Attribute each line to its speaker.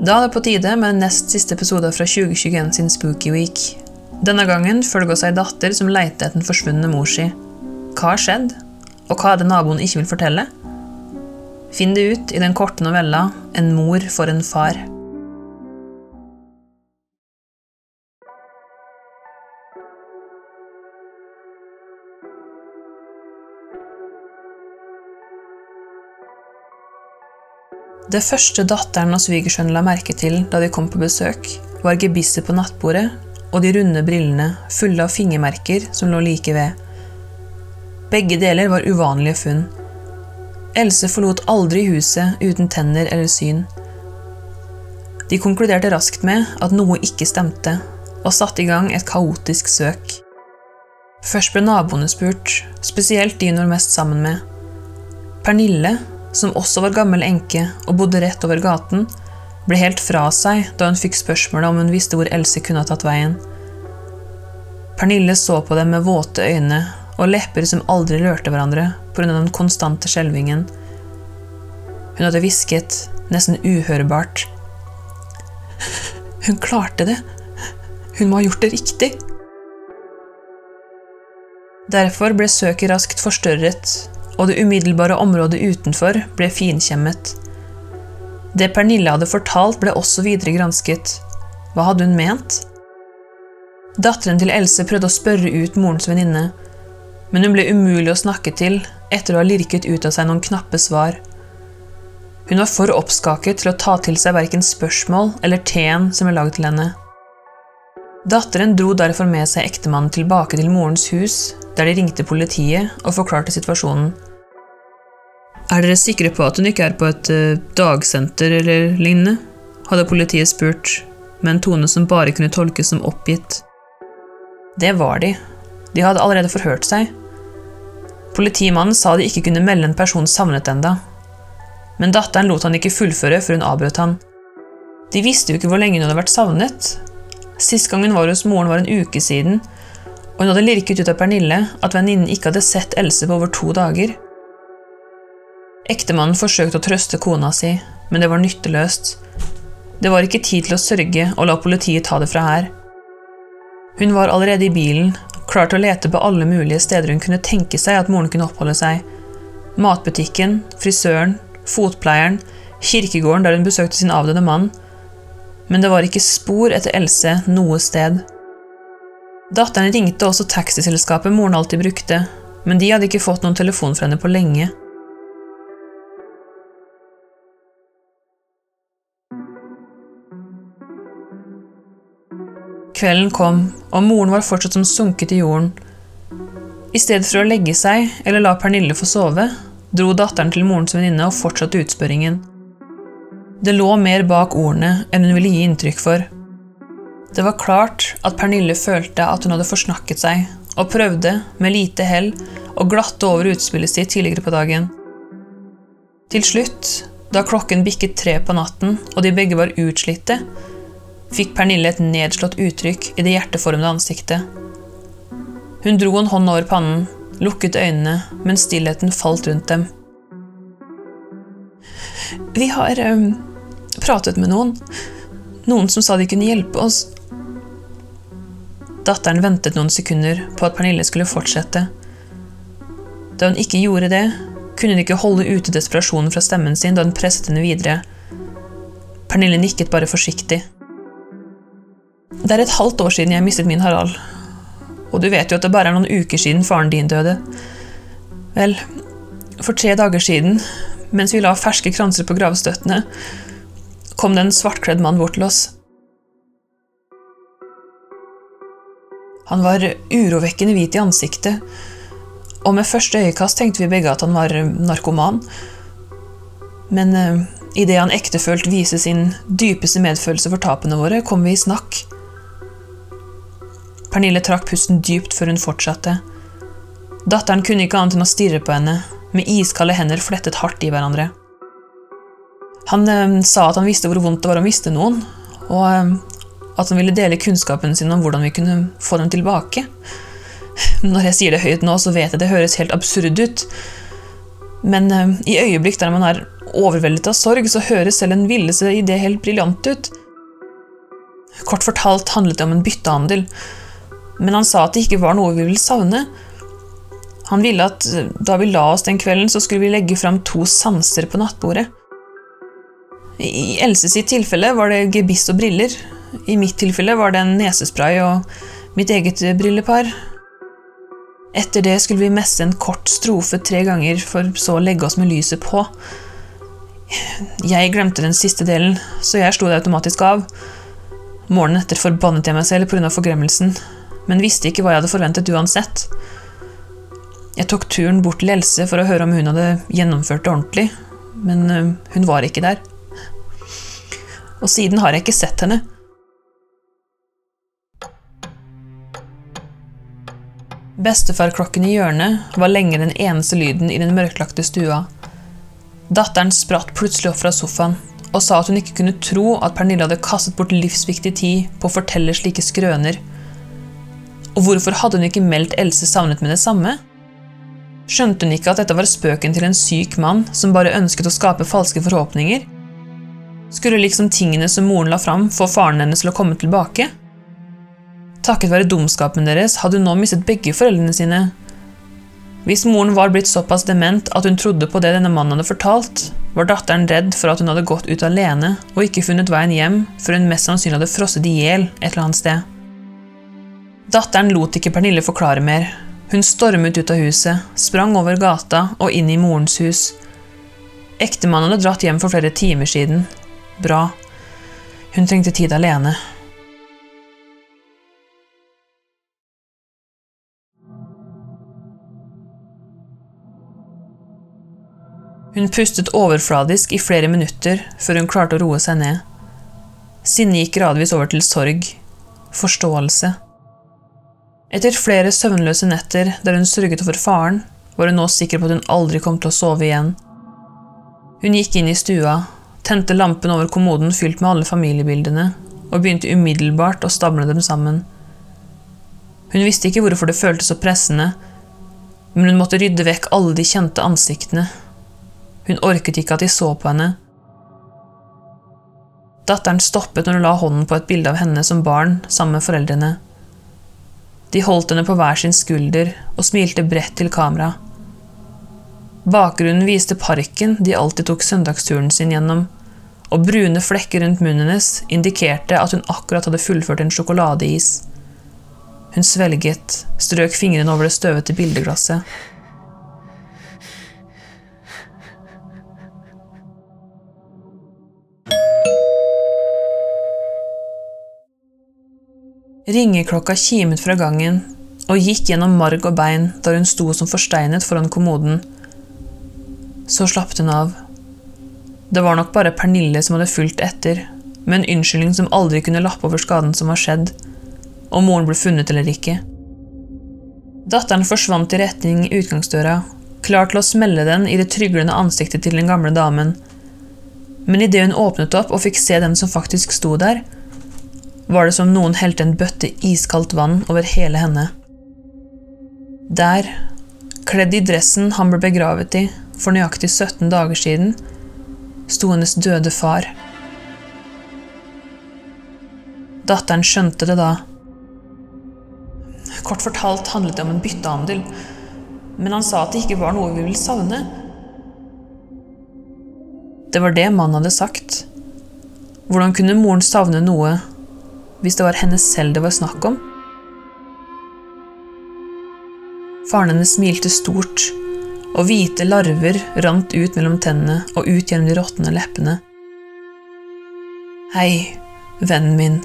Speaker 1: Da er det på tide med nest siste episode fra 2021 sin Spooky Week. Denne gangen følger oss ei datter som leter etter den forsvunne mor si. Hva har skjedd? Og hva er det naboen ikke vil fortelle? Finn det ut i den korte novella En mor for en far. Det første datteren og svigersønnen la merke til da de kom på besøk, var gebisset på nattbordet og de runde brillene fulle av fingermerker som lå like ved. Begge deler var uvanlige funn. Else forlot aldri huset uten tenner eller syn. De konkluderte raskt med at noe ikke stemte, og satte i gang et kaotisk søk. Først ble naboene spurt, spesielt de hun var mest sammen med. Pernille, som også var gammel enke og bodde rett over gaten, ble helt fra seg da hun fikk spørsmålet om hun visste hvor Else kunne ha tatt veien. Pernille så på dem med våte øyne og lepper som aldri rørte hverandre pga. den konstante skjelvingen. Hun hadde hvisket, nesten uhørbart. Hun klarte det. Hun må ha gjort det riktig. Derfor ble søket raskt forstørret, og det umiddelbare området utenfor ble finkjemmet. Det Pernille hadde fortalt, ble også videre gransket. Hva hadde hun ment? Datteren til Else prøvde å spørre ut morens venninne, men hun ble umulig å snakke til etter å ha lirket ut av seg noen knappe svar. Hun var for oppskaket til å ta til seg verken spørsmål eller teen som ble laget til henne. Datteren dro derfor med seg ektemannen tilbake til morens hus, der de ringte politiet og forklarte situasjonen. Er dere sikre på at hun ikke er på et uh, dagsenter eller lignende? hadde politiet spurt, med en tone som bare kunne tolkes som oppgitt. Det var de. De hadde allerede forhørt seg. Politimannen sa de ikke kunne melde en person savnet enda. Men datteren lot han ikke fullføre før hun avbrøt han. De visste jo ikke hvor lenge hun hadde vært savnet. Sist gang hun var hos moren, var en uke siden, og hun hadde lirket ut av Pernille at venninnen ikke hadde sett Else på over to dager. Ektemannen forsøkte å trøste kona si, men det var nytteløst. Det var ikke tid til å sørge og la politiet ta det fra her. Hun var allerede i bilen, klar til å lete på alle mulige steder hun kunne tenke seg at moren kunne oppholde seg. Matbutikken, frisøren, fotpleieren, kirkegården der hun besøkte sin avdøde mann. Men det var ikke spor etter Else noe sted. Datteren ringte også taxiselskapet moren alltid brukte, men de hadde ikke fått noen telefon fra henne på lenge. Kvelden kom, og moren var fortsatt som sunket i jorden. I stedet for å legge seg eller la Pernille få sove, dro datteren til morens venninne og fortsatte utspørringen. Det lå mer bak ordene enn hun ville gi inntrykk for. Det var klart at Pernille følte at hun hadde forsnakket seg, og prøvde, med lite hell, å glatte over utspillet sitt tidligere på dagen. Til slutt, da klokken bikket tre på natten og de begge var utslitte, fikk Pernille et nedslått uttrykk i det hjerteformede ansiktet. Hun dro en hånd over pannen, lukket øynene, mens stillheten falt rundt dem. Vi har um, pratet med noen. Noen som sa de kunne hjelpe oss. Datteren ventet noen sekunder på at Pernille skulle fortsette. Da hun ikke gjorde det, kunne hun ikke holde ute desperasjonen fra stemmen sin da hun presset henne videre. Pernille nikket bare forsiktig. Det er et halvt år siden jeg mistet min Harald. Og du vet jo at det bare er noen uker siden faren din døde. Vel, for tre dager siden, mens vi la ferske kranser på gravstøttene, kom det en svartkledd mann bort til oss. Han var urovekkende hvit i ansiktet, og med første øyekast tenkte vi begge at han var narkoman. Men uh, idet han ektefølt viste sin dypeste medfølelse for tapene våre, kom vi i snakk. Pernille trakk pusten dypt før hun fortsatte. Datteren kunne ikke annet enn å stirre på henne, med iskalde hender flettet hardt i hverandre. Han eh, sa at han visste hvor vondt det var å miste noen, og eh, at han ville dele kunnskapen sin om hvordan vi kunne få dem tilbake. Når jeg sier det høyt nå, så vet jeg det høres helt absurd ut, Men eh, i øyeblikk der man er overveldet av sorg, så høres selv en villeste idé helt briljant ut. Kort fortalt handlet det om en byttehandel, men han sa at det ikke var noe vi ville savne. Han ville at eh, da vi la oss den kvelden, så skulle vi legge fram to sanser på nattbordet. I Else sitt tilfelle var det gebiss og briller. I mitt tilfelle var det en nesespray og mitt eget brillepar. Etter det skulle vi messe en kort strofe tre ganger, for så å legge oss med lyset på. Jeg glemte den siste delen, så jeg slo det automatisk av. Morgenen etter forbannet jeg meg selv pga. forglemmelsen, men visste ikke hva jeg hadde forventet uansett. Jeg tok turen bort til Else for å høre om hun hadde gjennomført det ordentlig, men øh, hun var ikke der. Og siden har jeg ikke sett henne. Bestefarklokken i hjørnet var lenge den eneste lyden i den mørklagte stua. Datteren spratt plutselig opp fra sofaen og sa at hun ikke kunne tro at Pernille hadde kastet bort livsviktig tid på å fortelle slike skrøner. Og hvorfor hadde hun ikke meldt Else savnet med det samme? Skjønte hun ikke at dette var spøken til en syk mann som bare ønsket å skape falske forhåpninger? Skulle liksom tingene som moren la fram, få faren hennes til å komme tilbake? Takket være dumskapen deres hadde hun nå mistet begge foreldrene sine. Hvis moren var blitt såpass dement at hun trodde på det denne mannen hadde fortalt, var datteren redd for at hun hadde gått ut alene og ikke funnet veien hjem før hun mest sannsynlig hadde frosset i hjel et eller annet sted. Datteren lot ikke Pernille forklare mer. Hun stormet ut av huset, sprang over gata og inn i morens hus. Ektemannen hadde dratt hjem for flere timer siden. Bra. Hun trengte tid alene. Hun pustet overfladisk i flere minutter før hun klarte å roe seg ned. Sinnet gikk gradvis over til sorg, forståelse. Etter flere søvnløse netter der hun sørget for faren, var hun nå sikker på at hun aldri kom til å sove igjen. Hun gikk inn i stua, tente lampen over kommoden fylt med alle familiebildene, og begynte umiddelbart å stable dem sammen. Hun visste ikke hvorfor det føltes så pressende, men hun måtte rydde vekk alle de kjente ansiktene hun orket ikke at de så på henne. Datteren stoppet når hun la hånden på et bilde av henne som barn sammen med foreldrene. De holdt henne på hver sin skulder og smilte bredt til kamera. Bakgrunnen viste parken de alltid tok søndagsturen sin gjennom, og brune flekker rundt munnen hennes indikerte at hun akkurat hadde fullført en sjokoladeis. Hun svelget, strøk fingrene over det støvete bildeglasset. Ringeklokka kimet fra gangen og gikk gjennom marg og bein da hun sto som forsteinet foran kommoden. Så slapp hun av. Det var nok bare Pernille som hadde fulgt etter, med en unnskyldning som aldri kunne lappe over skaden som var skjedd, om moren ble funnet eller ikke. Datteren forsvant i retning utgangsdøra, klar til å smelle den i det tryglende ansiktet til den gamle damen. Men idet hun åpnet opp og fikk se den som faktisk sto der, var det som noen helte en bøtte iskaldt vann over hele henne. Der, kledd i dressen han ble begravet i for nøyaktig 17 dager siden, sto hennes døde far. Datteren skjønte det da. Kort fortalt handlet det om en byttehandel, men han sa at det ikke var noe vi ville savne. Det var det mannen hadde sagt. Hvordan kunne moren savne noe hvis det var henne selv det var snakk om? Faren hennes smilte stort, og hvite larver rant ut mellom tennene og ut gjennom de råtne leppene. Hei, vennen min,